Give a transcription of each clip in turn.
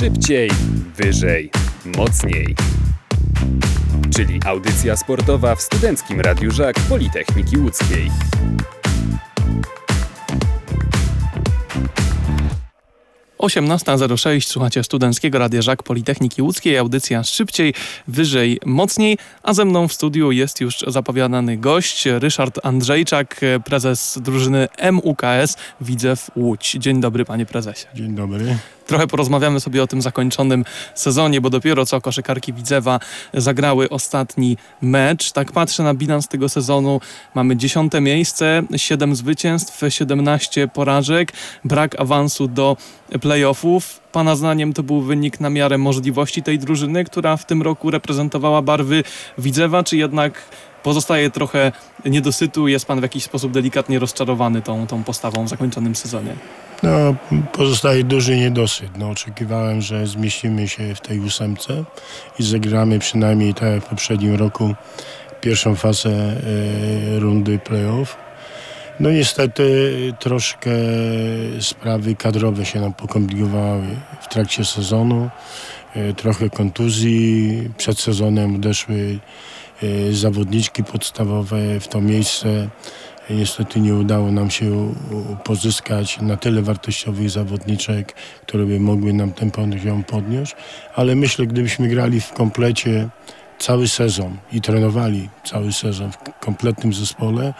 Szybciej, wyżej, mocniej. Czyli audycja sportowa w Studenckim Radiu Żak Politechniki Łódzkiej. Osiemnasta zero sześć, słuchacie Studenckiego Radia Żak Politechniki Łódzkiej, audycja szybciej, wyżej, mocniej, a ze mną w studiu jest już zapowiadany gość, Ryszard Andrzejczak, prezes drużyny MUKS Widzew Łódź. Dzień dobry panie prezesie. Dzień dobry. Trochę porozmawiamy sobie o tym zakończonym sezonie, bo dopiero co koszykarki Widzewa zagrały ostatni mecz. Tak patrzę na bilans tego sezonu. Mamy dziesiąte miejsce, siedem zwycięstw, 17 porażek, brak awansu do playoffów. Pana zdaniem to był wynik na miarę możliwości tej drużyny, która w tym roku reprezentowała barwy Widzewa, czy jednak pozostaje trochę niedosytu? Jest pan w jakiś sposób delikatnie rozczarowany tą, tą postawą w zakończonym sezonie? No, pozostaje duży niedosyt. No, oczekiwałem, że zmieścimy się w tej ósemce i zagramy przynajmniej tak jak w poprzednim roku pierwszą fazę e, rundy playoff. No niestety troszkę sprawy kadrowe się nam pokomplikowały w trakcie sezonu. E, trochę kontuzji. Przed sezonem odeszły e, zawodniczki podstawowe w to miejsce. Niestety nie udało nam się pozyskać na tyle wartościowych zawodniczek, które by mogły nam ten poziom podnieść, ale myślę, gdybyśmy grali w komplecie cały sezon i trenowali cały sezon w kompletnym zespole,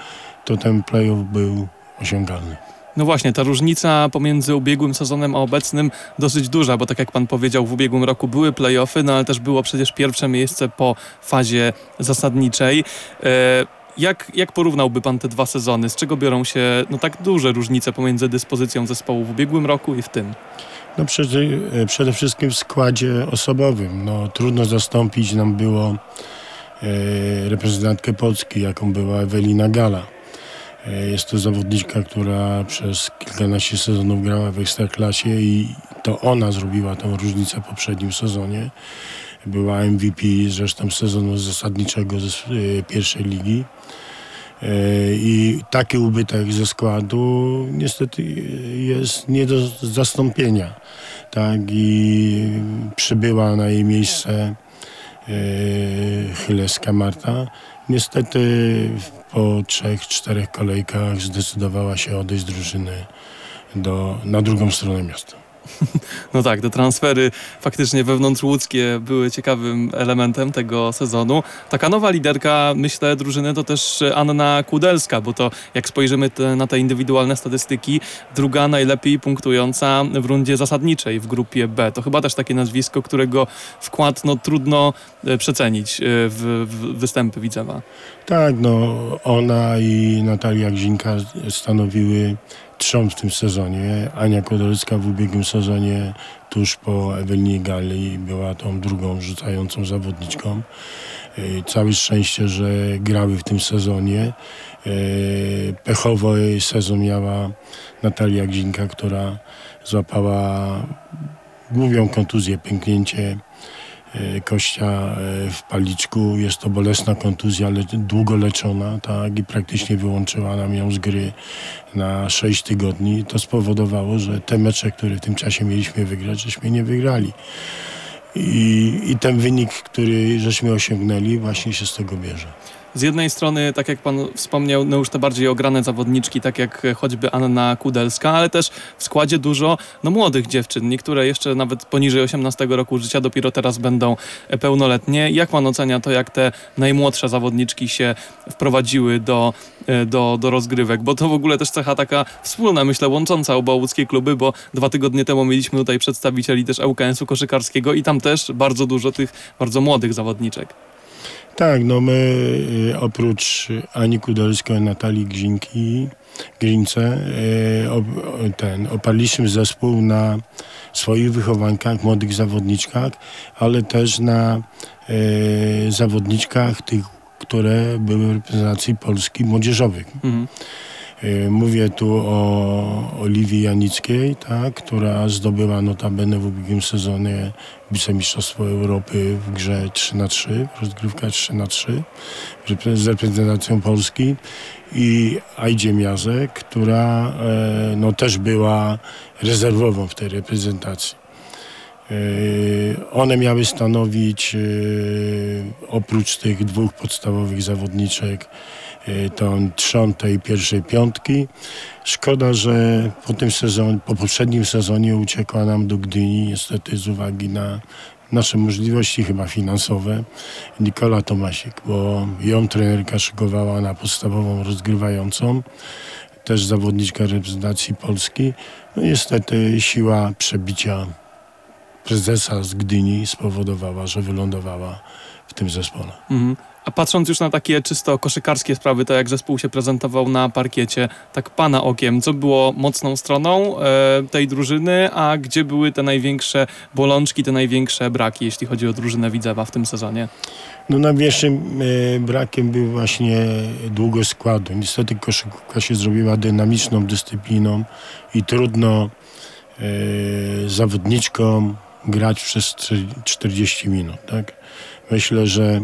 to ten playoff był osiągalny. No właśnie, ta różnica pomiędzy ubiegłym sezonem a obecnym dosyć duża, bo tak jak pan powiedział, w ubiegłym roku były playoffy, no ale też było przecież pierwsze miejsce po fazie zasadniczej. E, jak, jak porównałby pan te dwa sezony? Z czego biorą się no, tak duże różnice pomiędzy dyspozycją zespołu w ubiegłym roku i w tym? No przede, przede wszystkim w składzie osobowym. No, trudno zastąpić nam było e, reprezentantkę Polski, jaką była Ewelina Gala. E, jest to zawodniczka, która przez kilkanaście sezonów grała w Ekstraklasie i to ona zrobiła tą różnicę w poprzednim sezonie. Była MVP zresztą sezonu zasadniczego z e, pierwszej ligi. E, I taki ubytek ze składu niestety jest nie do zastąpienia. Tak? I przybyła na jej miejsce Chyleska Marta. Niestety po trzech, czterech kolejkach zdecydowała się odejść z drużyny do, na drugą stronę miasta. No tak, te transfery faktycznie wewnątrzłódzkie były ciekawym elementem tego sezonu. Taka nowa liderka, myślę, drużyny to też Anna Kudelska, bo to jak spojrzymy te, na te indywidualne statystyki, druga najlepiej punktująca w rundzie zasadniczej w grupie B. To chyba też takie nazwisko, którego wkład no, trudno e, przecenić e, w, w występy Widzewa. Tak, no ona i Natalia Gzinka stanowiły trzon w tym sezonie. Ania Kodolska w ubiegłym sezonie tuż po Ewelinie Gali była tą drugą rzucającą zawodniczką. E, całe szczęście, że grały w tym sezonie. E, pechowy sezon miała Natalia Gzinka, która złapała główną kontuzję, pęknięcie kościa e, w paliczku. Jest to bolesna kontuzja, ale długo leczona, tak, i praktycznie wyłączyła nam ją z gry na 6 tygodni. To spowodowało, że te mecze, które w tym czasie mieliśmy wygrać, żeśmy nie wygrali. I, i ten wynik, który żeśmy osiągnęli, właśnie się z tego bierze z jednej strony, tak jak pan wspomniał, no już te bardziej ograne zawodniczki, tak jak choćby Anna Kudelska, ale też w składzie dużo no, młodych dziewczyn, niektóre jeszcze nawet poniżej 18 roku życia dopiero teraz będą pełnoletnie. Jak pan ocenia to, jak te najmłodsze zawodniczki się wprowadziły do, e, do, do rozgrywek? Bo to w ogóle też cecha taka wspólna, myślę, łącząca oba łódzkie kluby, bo dwa tygodnie temu mieliśmy tutaj przedstawicieli też ŁKS-u koszykarskiego i tam też bardzo dużo tych bardzo młodych zawodniczek. Tak, no my y, oprócz Ani Kudolskiej Natalii Gzinki, Grince, y, ten, oparliśmy zespół na swoich wychowankach, młodych zawodniczkach, ale też na y, zawodniczkach tych, które były w reprezentacji Polski młodzieżowych. Mhm. Y, mówię tu o Oliwii Janickiej, tak, która zdobyła notabene w ubiegłym sezonie wicemistrzostwo Europy w grze 3 na 3 rozgrywka 3 na 3 z reprezentacją Polski i Ajdzie Miazek, która e, no, też była rezerwową w tej reprezentacji. One miały stanowić oprócz tych dwóch podstawowych zawodniczek tą trzon tej pierwszej piątki. Szkoda, że po tym sezonie, po poprzednim sezonie uciekła nam do Gdyni, niestety z uwagi na nasze możliwości chyba finansowe Nikola Tomasik, bo ją trenerka szykowała na podstawową rozgrywającą, też zawodniczka reprezentacji Polski. No niestety siła przebicia prezesa z Gdyni spowodowała, że wylądowała w tym zespole. Mhm. A patrząc już na takie czysto koszykarskie sprawy, to jak zespół się prezentował na parkiecie, tak pana okiem, co było mocną stroną e, tej drużyny, a gdzie były te największe bolączki, te największe braki, jeśli chodzi o drużynę Widzewa w tym sezonie? No największym e, brakiem był właśnie długość składu. Niestety koszykówka się zrobiła dynamiczną dyscypliną i trudno e, zawodniczkom grać przez 40 minut. Tak? Myślę, że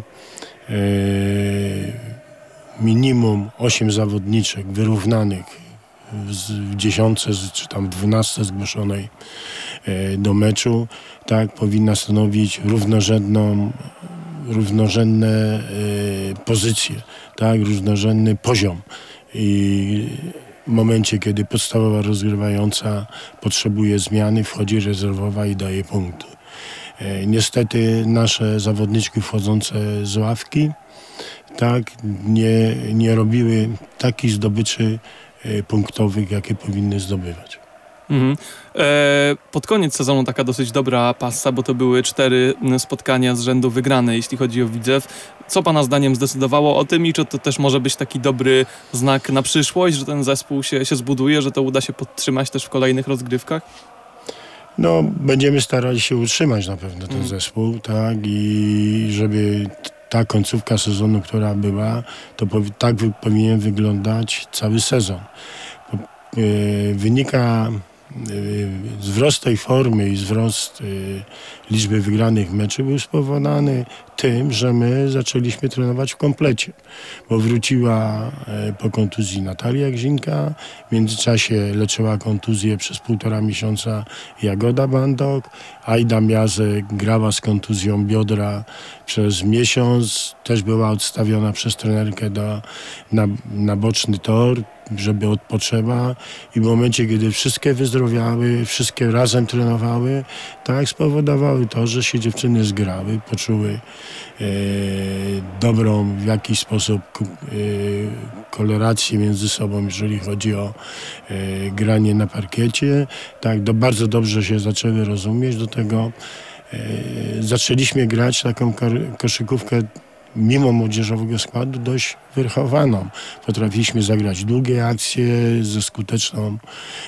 minimum 8 zawodniczek wyrównanych w dziesiątce czy tam dwunastce zgłoszonej e, do meczu, tak, powinna stanowić równorzędną, równorzędne e, pozycje, tak, równorzędny poziom. I w momencie, kiedy podstawowa rozgrywająca potrzebuje zmiany, wchodzi rezerwowa i daje punkty. E, niestety nasze zawodniczki wchodzące z ławki tak, nie, nie robiły takich zdobyczy e, punktowych, jakie powinny zdobywać. Mhm. E, pod koniec sezonu taka dosyć dobra pasa, bo to były cztery spotkania z rzędu wygrane, jeśli chodzi o Widzew. Co Pana zdaniem zdecydowało o tym i czy to też może być taki dobry znak na przyszłość, że ten zespół się, się zbuduje, że to uda się podtrzymać też w kolejnych rozgrywkach? No, będziemy starali się utrzymać na pewno ten mm. zespół, tak, i żeby ta końcówka sezonu, która była, to tak powinien wyglądać cały sezon. Yy, wynika wzrost tej formy i wzrost y, liczby wygranych meczy był spowodowany tym, że my zaczęliśmy trenować w komplecie, bo wróciła e, po kontuzji Natalia Gzinka, w międzyczasie leczyła kontuzję przez półtora miesiąca Jagoda Bandok, Aida Miazek grała z kontuzją biodra przez miesiąc, też była odstawiona przez trenerkę do, na, na boczny tor, żeby odpoczęła i w momencie, kiedy wszystkie wyzdrowiały, wszystkie razem trenowały, tak spowodowały to, że się dziewczyny zgrały, poczuły e, dobrą w jakiś sposób e, kolorację między sobą, jeżeli chodzi o e, granie na parkiecie. Tak, do, bardzo dobrze się zaczęły rozumieć do tego. E, zaczęliśmy grać taką koszykówkę mimo młodzieżowego składu dość wychowaną. Potrafiliśmy zagrać długie akcje ze skuteczną,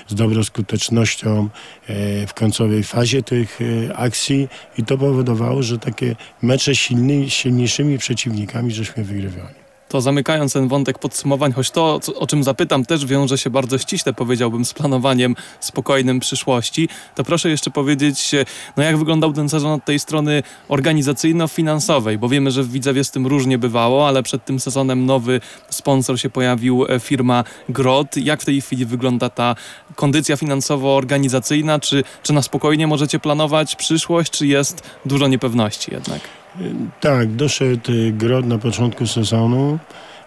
z dobrą skutecznością e, w końcowej fazie tych e, akcji i to powodowało, że takie mecze silny, silniejszymi przeciwnikami żeśmy wygrywali to zamykając ten wątek podsumowań, choć to, o czym zapytam, też wiąże się bardzo ściśle, powiedziałbym, z planowaniem spokojnym przyszłości, to proszę jeszcze powiedzieć, no jak wyglądał ten sezon od tej strony organizacyjno-finansowej, bo wiemy, że w Widzewie z tym różnie bywało, ale przed tym sezonem nowy sponsor się pojawił, e, firma Grot. Jak w tej chwili wygląda ta kondycja finansowo-organizacyjna? Czy, czy na spokojnie możecie planować przyszłość, czy jest dużo niepewności jednak? Tak, doszedł Grod na początku sezonu.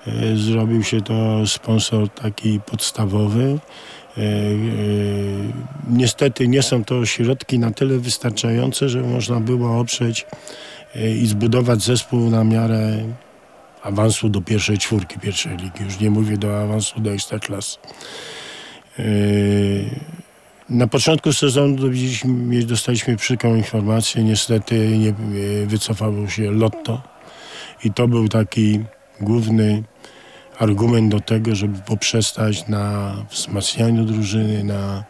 E, zrobił się to sponsor taki podstawowy. E, niestety nie są to środki na tyle wystarczające, żeby można było oprzeć i zbudować zespół na miarę awansu do pierwszej czwórki pierwszej ligi. Już nie mówię do awansu do Ekstraklasy. Na początku sezonu dostaliśmy przykrą informację, niestety nie wycofało się Lotto. I to był taki główny argument do tego, żeby poprzestać na wzmacnianiu drużyny, na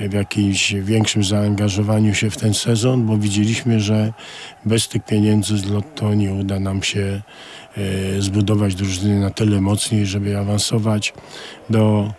w jakimś większym zaangażowaniu się w ten sezon, bo widzieliśmy, że bez tych pieniędzy z Lotto nie uda nam się e, zbudować drużyny na tyle mocniej, żeby awansować do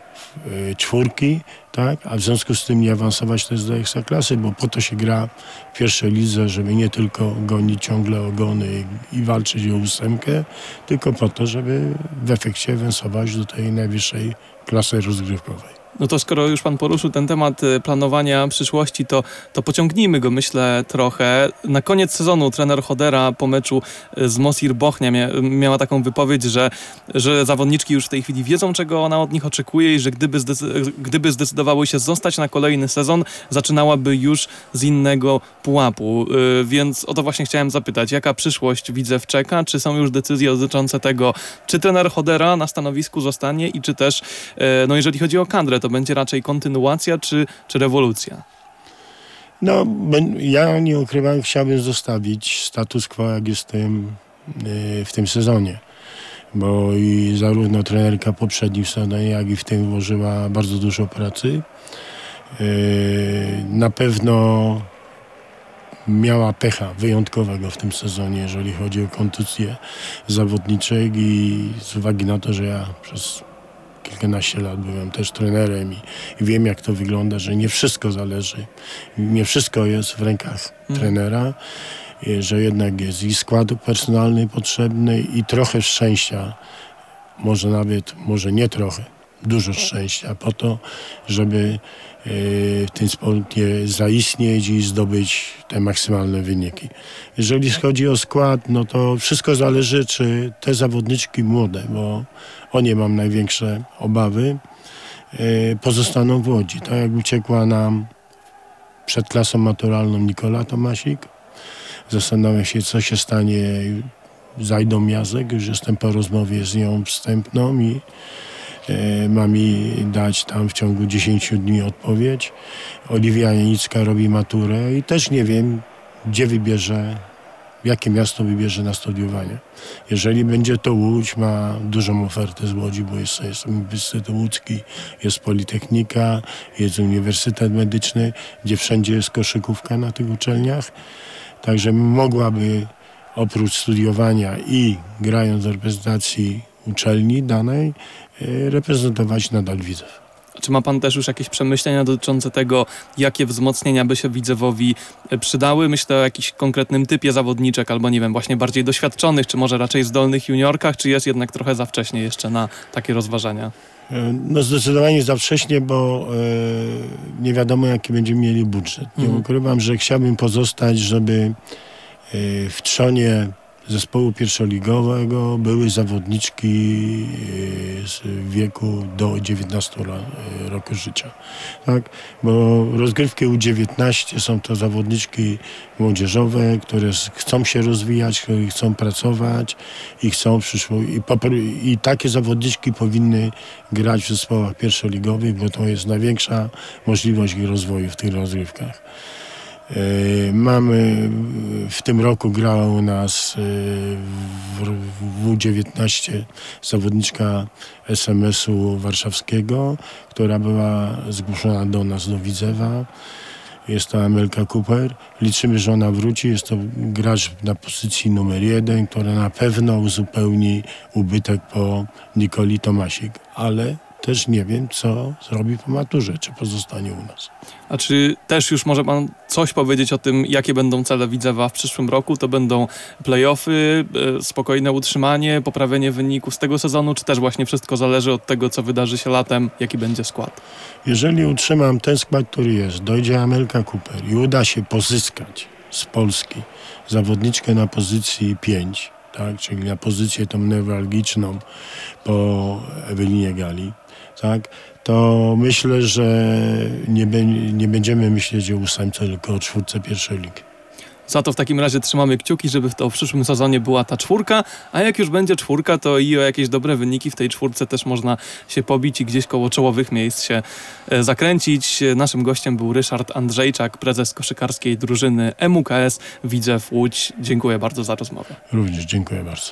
e, czwórki, tak? a w związku z tym nie awansować też do ekstraklasy, bo po to się gra w pierwszej lidze, żeby nie tylko gonić ciągle ogony i, i walczyć o ósemkę, tylko po to, żeby w efekcie awansować do tej najwyższej klasy rozgrywkowej. No to skoro już pan poruszył ten temat y, planowania przyszłości, to, to pociągnijmy go, myślę, trochę. Na koniec sezonu trener Hodera po meczu y, z Mosir Bochnia mia, miała taką wypowiedź, że, że zawodniczki już w tej chwili wiedzą, czego ona od nich oczekuje i że gdyby, zdecy- gdyby zdecydowały się zostać na kolejny sezon, zaczynałaby już z innego pułapu. Y, Więc o to właśnie chciałem zapytać, jaka przyszłość Widzew czeka? Czy są już decyzje dotyczące tego, czy trener Hodera na stanowisku zostanie i czy też, no jeżeli chodzi o kadrę, to będzie raczej kontynuacja czy, czy rewolucja? No, ja nie ukrywam, chciałbym zostawić status quo, jak jest w tym, y, w tym sezonie. Bo i zarówno trenerka poprzednich sezonie, jak i w tym włożyła bardzo dużo pracy. Y, Na pewno miała pecha wyjątkowego w tym sezonie, jeżeli chodzi o kontuzje zawodniczek i z uwagi na to, że ja przez kilkanaście lat byłem też trenerem i, i wiem jak to wygląda, że nie wszystko zależy, nie wszystko jest w rękach Mhm. trenera, i że jednak jest i skład personalny potrzebny i trochę szczęścia, może nawet, może nie trochę, dużo szczęścia po to, żeby e, w tym sporcie zaistnieć i zdobyć te maksymalne wyniki. Jeżeli chodzi o skład, no to wszystko zależy, czy te zawodniczki młode, bo o nie mam największe obawy, e, pozostaną w Łodzi. Tak jak uciekła nam przed klasą maturalną Nikola Tomasik. Zastanawiam się, co się stanie zajdą Miazek. Już jestem po rozmowie z nią wstępną i ma mi dać tam w ciągu 10 dni odpowiedź. Oliwia Janicka robi maturę i też nie wiem, gdzie wybierze, jakie miasto wybierze na studiowanie. Jeżeli będzie to Łódź, ma dużą ofertę z Łodzi, bo jest, jest Uniwersytet Łódzki, jest Politechnika, jest Uniwersytet Medyczny, gdzie wszędzie jest koszykówka na tych uczelniach. Także mogłaby oprócz studiowania i grając w reprezentacji uczelni danej, e, reprezentować nadal Widzew. Czy ma pan też już jakieś przemyślenia dotyczące tego, jakie wzmocnienia by się Widzewowi e, przydały? Myślę o jakimś konkretnym typie zawodniczek, albo nie wiem, właśnie bardziej doświadczonych, czy może raczej zdolnych juniorkach, czy jest jednak trochę za wcześnie jeszcze na takie rozważania? E, No zdecydowanie za wcześnie, bo e, nie wiadomo jaki będziemy mieli budżet. Nie Mhm. ukrywam, że chciałbym pozostać, żeby e, w trzonie zespołu pierwszoligowego były zawodniczki e, z wieku do 19 ro- e, roku życia. Tak? Bo rozgrywki U19 są to zawodniczki młodzieżowe, które chcą się rozwijać, chcą pracować i chcą przyszło i, i takie zawodniczki powinny grać w zespołach pierwszoligowych, bo to jest największa możliwość ich rozwoju w tych rozgrywkach. E, Mamy w tym roku grała u nas e, w w W19 zawodniczka SMS-u warszawskiego, która była zgłoszona do nas do Widzewa. Jest to Amelka Cooper. Liczymy, że ona wróci. Jest to gracz na pozycji numer jeden, która na pewno uzupełni ubytek po Nikoli Tomasik. Ale też nie wiem, co zrobi po maturze, czy pozostanie u nas. A czy też już może pan coś powiedzieć o tym, jakie będą cele Widzewa w przyszłym roku? To będą playoffy, e, spokojne utrzymanie, poprawienie wyniku z tego sezonu, czy też właśnie wszystko zależy od tego, co wydarzy się latem, jaki będzie skład? Jeżeli utrzymam ten skład, który jest, dojdzie Amelka Cooper i uda się pozyskać z Polski zawodniczkę na pozycji 5, tak, czyli na pozycję tą newralgiczną po Ewelinie Gali, tak, to myślę, że nie, nie będziemy myśleć o ósemce, tylko o czwórce pierwszej ligi. Za to w takim razie trzymamy kciuki, żeby to w przyszłym sezonie była ta czwórka, a jak już będzie czwórka, to i o jakieś dobre wyniki w tej czwórce też można się pobić i gdzieś koło czołowych miejsc się e, zakręcić. Naszym gościem był Ryszard Andrzejczak, prezes koszykarskiej drużyny MUKS Widzew Łódź. Dziękuję bardzo za rozmowę. Również dziękuję bardzo.